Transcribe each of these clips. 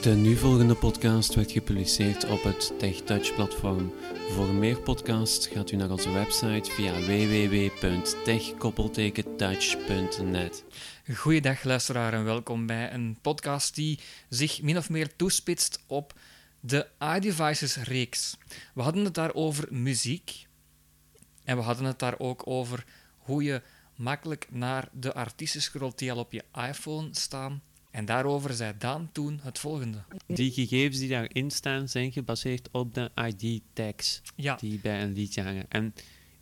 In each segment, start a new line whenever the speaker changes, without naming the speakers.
De nu volgende podcast werd gepubliceerd op het TechTouch-platform. Voor meer podcasts gaat u naar onze website via www.tech-touch.net.
Goeiedag luisteraar en welkom bij een podcast die zich min of meer toespitst op de iDevices reeks. We hadden het daar over muziek en we hadden het daar ook over hoe je makkelijk naar de artiesten scrolt die al op je iPhone staan. En daarover zei Daan toen het volgende.
Die gegevens die daarin staan zijn gebaseerd op de ID-tags
Ja,
die bij een liedje hangen. En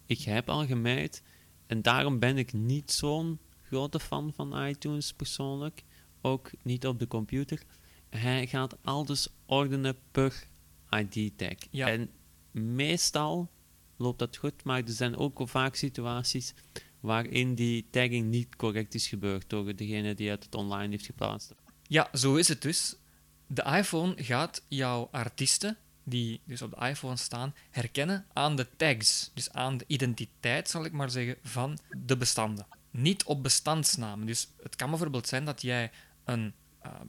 ik heb al gemerkt, en daarom ben ik niet zo'n grote fan van iTunes persoonlijk, ook niet op de computer. Hij gaat alles ordenen per ID-tag.
Ja.
En meestal loopt dat goed, maar er zijn ook vaak situaties waarin die tagging niet correct is gebeurd door degene die het online heeft geplaatst.
ja, zo is het dus. De iPhone gaat jouw artiesten, die dus op de iPhone staan, herkennen aan de tags. Dus aan de identiteit, zal ik maar zeggen, van de bestanden. Niet op bestandsnamen. Dus het kan bijvoorbeeld zijn dat jij een ehm,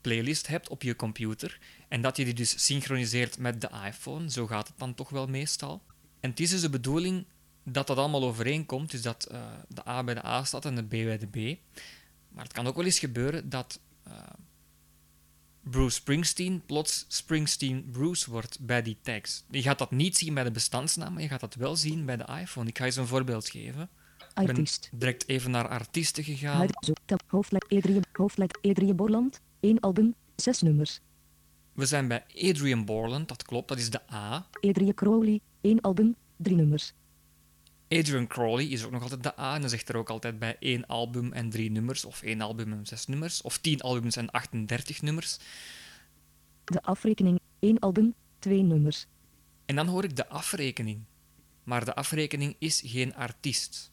playlist hebt op je computer en dat je die dus synchroniseert met de iPhone. Zo gaat het dan toch wel meestal. En het is dus de bedoeling dat dat allemaal overeenkomt, dus dat eh, de A bij de A staat en de B bij de B. Maar het kan ook wel eens gebeuren dat eh, Bruce Springsteen plots Springsteen Bruce wordt bij die tags. Je gaat dat niet zien bij de bestandsnaam, maar je gaat dat wel zien bij de iPhone. Ik ga je eens een voorbeeld geven. Ik ben direct even naar artiesten gegaan.
Hoofdlek Edrie, hoofdlek Edrie Borland. 1 album, 6 nummers.
We zijn bij Adrian Borland, dat klopt, dat is de A.
Edrie Crowley. 1 album, 3 nummers.
Adrian Crowley is ook nog altijd de A. En dan zegt er ook altijd bij één album en drie nummers, of één album en zes nummers, of tien albums en 38 nummers.
De afrekening. 1 album, 2 nummers.
En dan hoor ik de afrekening. Maar de afrekening is geen artiest.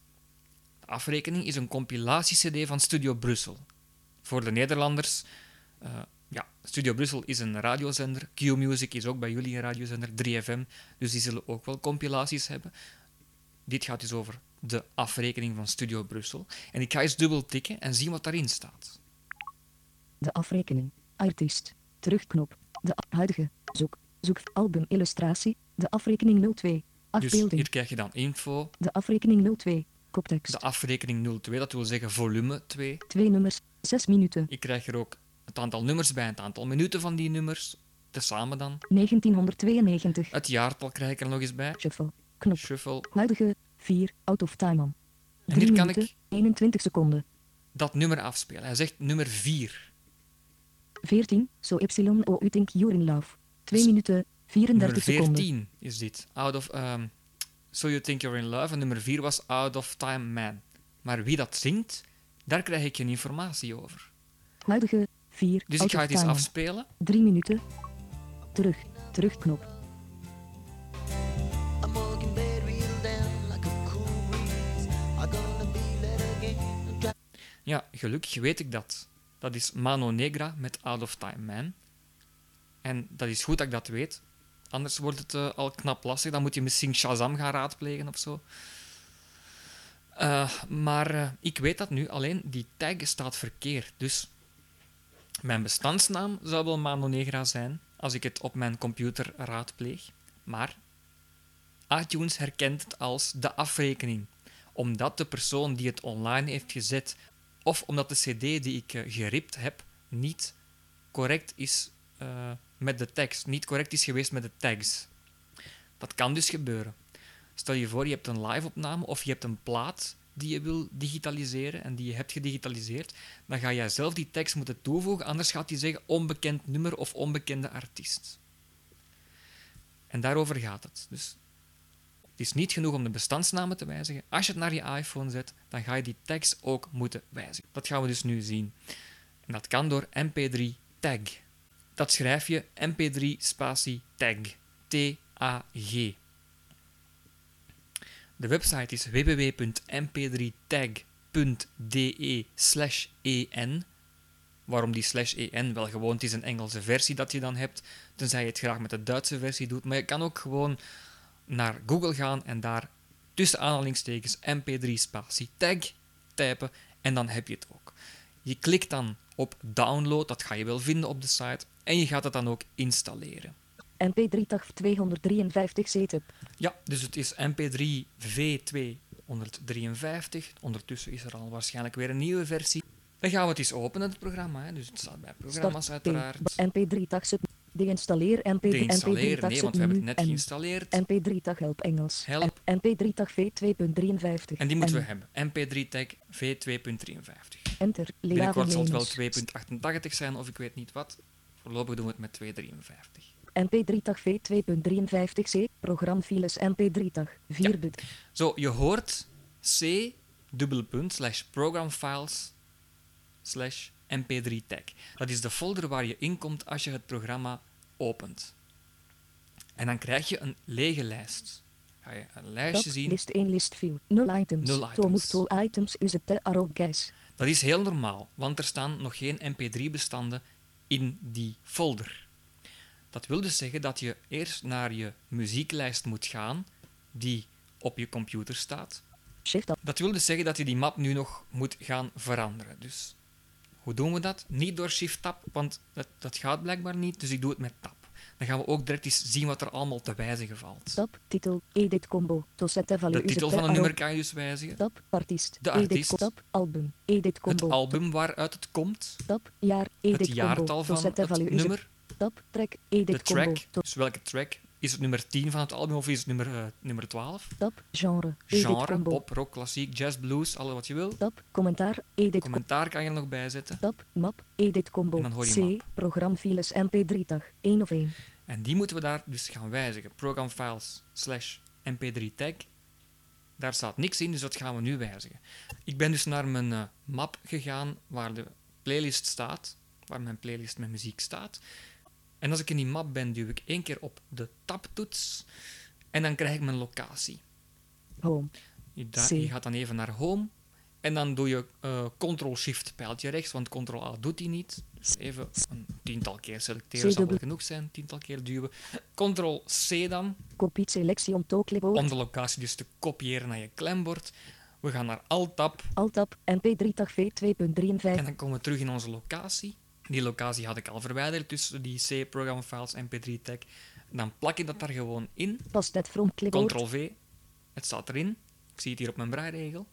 De afrekening is een compilatie-cd van Studio Brussel. Voor de Nederlanders, eh, ja, Studio Brussel is een radiozender. Q-Music is ook bij jullie een radiozender, 3FM. Dus die zullen ook wel compilaties hebben. Dit gaat dus over de afrekening van Studio Brussel. En ik ga eens dubbel tikken en zien wat daarin staat.
De afrekening. Artiest. Terugknop. De huidige. Zoek. Zoek album illustratie. De afrekening 02.
Dus
Afbeelding.
hier krijg je dan info,
De afrekening 02. Koptekst.
de afrekening 02, dat wil zeggen volume 2.
2 nummers. 6 minuten.
Ik krijg er ook het aantal nummers bij, het aantal minuten van die nummers, tezamen dan.
1992.
Het jaartal krijg ik er nog eens bij.
Shuffle. Knop.
Shuffle.
Huidige. 4. Out of time on.
En
3
hier kan
minuten.
ik
21 seconden.
dat nummer afspelen. Hij zegt nummer 4.
14. So Y O U think you're in love. 2
Dus
minuten. 34
Nummer
seconden.
14 is dit. Out of, um, so You Think You're in Love. En nummer 4 was Out of Time Man. Maar wie dat zingt, daar krijg ik geen informatie over.
Huidige 4.
Dus
out
ik ga
of
het eens
time.
afspelen.
3 minuten. Terug. Terugknop.
Ja, gelukkig weet ik dat. Dat is Mano Negra met Out of Time Man. En dat is goed dat ik dat weet. Anders wordt het eh, al knap lastig. Dan moet je misschien Shazam gaan raadplegen of zo. Eh, maar eh, ik weet dat nu, alleen die tag staat verkeerd. Dus mijn bestandsnaam zou wel Mano Negra zijn als ik het op mijn computer raadpleeg. Maar iTunes herkent het als de afrekening. Omdat de persoon die het online heeft gezet, of omdat de CD die ik eh, geript heb niet correct is eh, met de tekst, niet correct is geweest met de tags. Dat kan dus gebeuren. Stel je voor, je hebt een live-opname of je hebt een plaat die je wil digitaliseren en die je hebt gedigitaliseerd, dan ga jij zelf die tekst moeten toevoegen, anders gaat hij zeggen onbekend nummer of onbekende artiest. En daarover gaat het. Dus het is niet genoeg om de bestandsnamen te wijzigen. Als je het naar je iPhone zet, dan ga je die tags ook moeten wijzigen. Dat gaan we dus nu zien. En dat kan door mp3 tag. Dat schrijf je mp3 spatie tag. T-A-G. De website is www.mp3tag.de slash en. Waarom die slash en? Wel gewoon, het is een Engelse versie dat je dan hebt, tenzij je het graag met de Duitse versie doet. Maar je kan ook gewoon naar Google gaan en daar tussen aanhalingstekens mp3 spatie tag typen en dan heb je het ook. Je klikt dan op download, dat ga je wel vinden op de site, en je gaat het dan ook installeren.
MP3 TAG 253 setup.
Ja, dus het is MP3 V253. Ondertussen is er al waarschijnlijk weer een nieuwe versie. Dan gaan we het eens openen, het programma. Hè. Dus het staat bij programma's
Start
uiteraard.
MP3 TAG sub. Deinstalleer MP3 MP3
Deinstalleren,
TAG
nee, want we hebben het net geïnstalleerd.
MP3 TAG help Engels.
Help.
En MP3 TAG V2.53.
En die moeten we hebben. MP3 tag V2.53.
Enter.
Binnenkort zal het wel
Leave
2.88 zijn of ik weet niet wat. Voorlopig doen we het met 2.53.
MP3 TAG V2.53c. Programfiles MP3 TAG. 4 bit.
Zo, je hoort C dubbele punt slash programfiles slash mp3 tag. Dat is de folder waar je in komt als je het programma opent. En dan krijg je een lege lijst. Ga je een lijstje zien.
list 1 list view. 0 items.
Nul
To
items.
to arrow keys.
Dat is heel normaal, want er staan nog geen mp3-bestanden in die folder. Dat wil dus zeggen dat je eerst naar je muzieklijst moet gaan, die op je computer staat. Dat wil dus zeggen dat je die map nu nog moet gaan veranderen. Dus hoe doen we dat? Niet door Shift-Tab, want dat, dat gaat blijkbaar niet, dus ik doe het met Tab. Dan gaan we ook direct eens zien wat er allemaal te wijzigen valt.
Tab. Titel. Edit combo. To set the value
De titel van een
arrow.
nummer kan je dus wijzigen.
Tab. Artiest.
De artiest.
Tab. Album. Edit
Het
combo.
album waaruit het komt,
Tab. Jaar. Edit
het
combo.
jaartal
To
van het nummer,
Tab. Track. Edit
de
combo.
track,
To
dus welke track. Is het nummer 10 van het album of is het nummer, eh, nummer 12?
tab. Genre.
Genre,
combo.
pop, rock, klassiek, jazz, blues, alles wat je wil.
Tab. Commentaar. Edit.
Commentaar kan je er nog bij zetten.
Tab. Map. Edit combo.
En dan hoor je
C.
map.
Programfiles MP3 tag. 1 of 1.
En die moeten we daar dus gaan wijzigen. Program files slash mp3 tag. Daar staat niks in, dus dat gaan we nu wijzigen. Ik ben dus naar mijn eh, map gegaan waar de playlist staat, waar mijn playlist met muziek staat. En als ik in die map ben, duw ik één keer op de tabtoets en dan krijg ik mijn locatie.
Home.
Je, je gaat dan even naar home en dan doe je eh, Ctrl-Shift pijltje rechts, want Ctrl-A doet hij niet. Dus even een tiental keer selecteren, zal wel genoeg zijn. Tiental keer duwen. Ctrl-C dan,
Kopie selectie om to clipboard.
om de locatie dus te kopiëren naar je klembord. We gaan naar Alt-Tab
Alt-tab. MP3 tag V2.53.
en dan komen we terug in onze locatie. Die locatie had ik al verwijderd tussen die C-program files mp3 tag. Dan plak ik dat daar gewoon in.
Past net from clipboard.
Ctrl-V. Het staat erin. Ik zie het hier op mijn braairegel.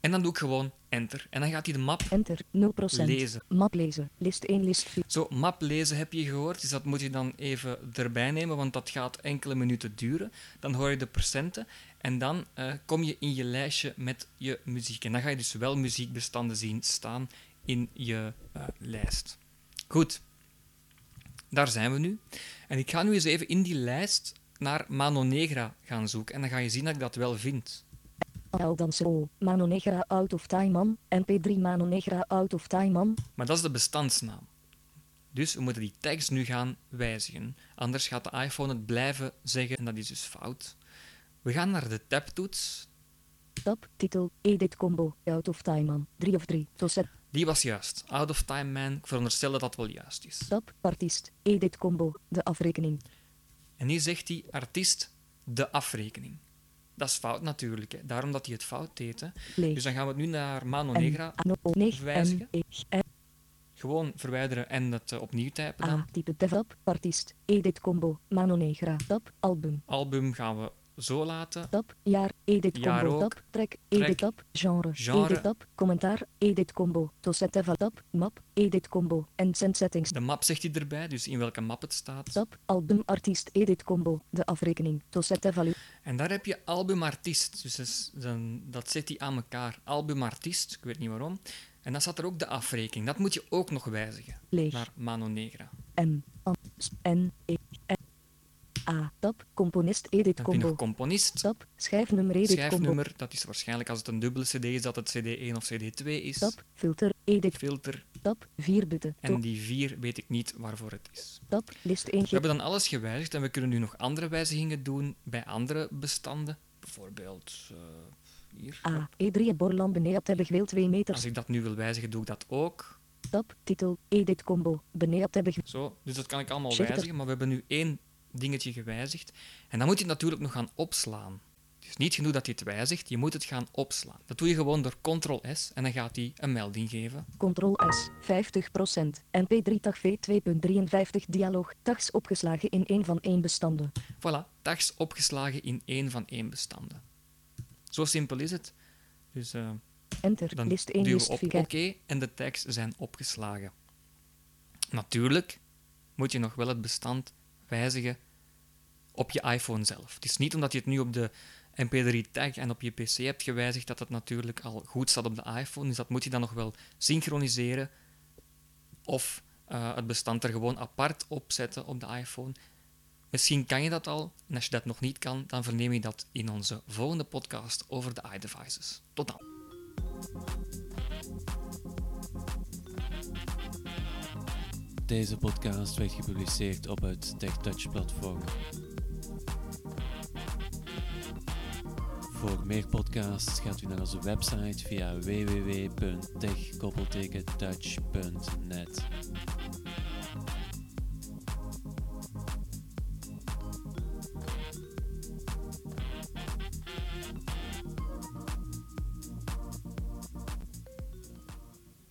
En dan doe ik gewoon Enter. En dan gaat hij de map
Enter. 0%.
lezen.
Map lezen. List 1 list 4.
Zo, map lezen heb je gehoord, dus dat moet je dan even erbij nemen, want dat gaat enkele minuten duren. Dan hoor je de procenten en dan eh, kom je in je lijstje met je muziek. En dan ga je dus wel muziekbestanden zien staan in je eh, lijst. Goed, daar zijn we nu. En ik ga nu eens even in die lijst naar Mano Negra gaan zoeken en dan ga je zien dat ik dat wel vind.
Al dansen. O. Mano Negra out of time man. MP3 Mano Negra out of time man.
Maar dat is de bestandsnaam. Dus we moeten die tags nu gaan wijzigen. Anders gaat de iPhone het blijven zeggen en dat is dus fout. We gaan naar de tabtoets.
Tab. Titel. Edit combo. Out of time man. 3 of 3. To set.
Die was juist. Out of time man. Ik veronderstel dat dat wel juist is.
Tab. Artiest. Edit combo. De afrekening.
En hier zegt die artiest de afrekening. Dat is fout natuurlijk, hè. daarom dat hij het fout deed. Hè. Dus dan gaan we het nu naar Mano. Negra
A. No. O. 9.
wijzigen.
M. E. N.
gewoon verwijderen en het eh, opnieuw typen dan.
A. Type. Artiest. Edit combo. Mano Negra. Tab. Album.
Album gaan we zo laten.
Tab, jaar, edit
Jaar
combo, tab, track, edit tab, genre,
Genre.
edit tab, commentaar, edit combo, to set tab, map, edit combo, en send settings,
De map zegt hij erbij, dus in welke map het staat.
tab, album, artiest, edit combo, de afrekening, to set value,
En daar heb je albumartiest. Dus dat, zet hij aan elkaar. Albumartiest, ik weet niet waarom. En dan staat er ook de afrekening. Dat moet je ook nog wijzigen.
leeg,
Naar Mano Negra.
M, N, E, A, tab, componist, edit
Dan
combo,
nog componist.
tab, schijfnummer, edit combo,
Schijfnummer, dat is waarschijnlijk als het een dubbele cd is, dat het cd1 of cd2 is.
tab, filter, edit,
Filter.
tab, 4 bitten,
En die 4 weet ik niet waarvoor het is.
tab, list 1,
We hebben dan alles gewijzigd en we kunnen nu nog andere wijzigingen doen bij andere bestanden. Bijvoorbeeld eh, hier.
A, E3, Borland, Beneat, hebben gewil 2 meters,
Als ik dat nu wil wijzigen, doe ik dat ook.
tab, titel, edit combo, Beneat, hebben
Zo, dus dat kan ik allemaal
Shifter.
wijzigen, maar we hebben nu één dingetje gewijzigd. En dan moet je het natuurlijk nog gaan opslaan. Het is niet genoeg dat hij het wijzigt, je moet het gaan opslaan. Dat doe je gewoon door Ctrl-S en dan gaat hij een melding geven.
Ctrl-S, 50%. MP3 TAG V2.53 dialoog. Tags opgeslagen in één van één bestanden.
Voilà, tags opgeslagen in één van één bestanden. Zo simpel is het. Dus eh,
Enter,
dan
list 1,
duwen we
list
op
4.
oké en de tags zijn opgeslagen. Natuurlijk moet je nog wel het bestand wijzigen op je iPhone zelf. Het is niet omdat je het nu op de MP3 tag en op je PC hebt gewijzigd dat het natuurlijk al goed staat op de iPhone. Dus dat moet je dan nog wel synchroniseren of eh, het bestand er gewoon apart op zetten op de iPhone. Misschien kan je dat al, en als je dat nog niet kan, dan verneem je dat in onze volgende podcast over de iDevices. Tot dan.
Deze podcast werd gepubliceerd op het TechTouch-platform. Voor meer podcasts gaat u naar onze website via www.tech-touch.net.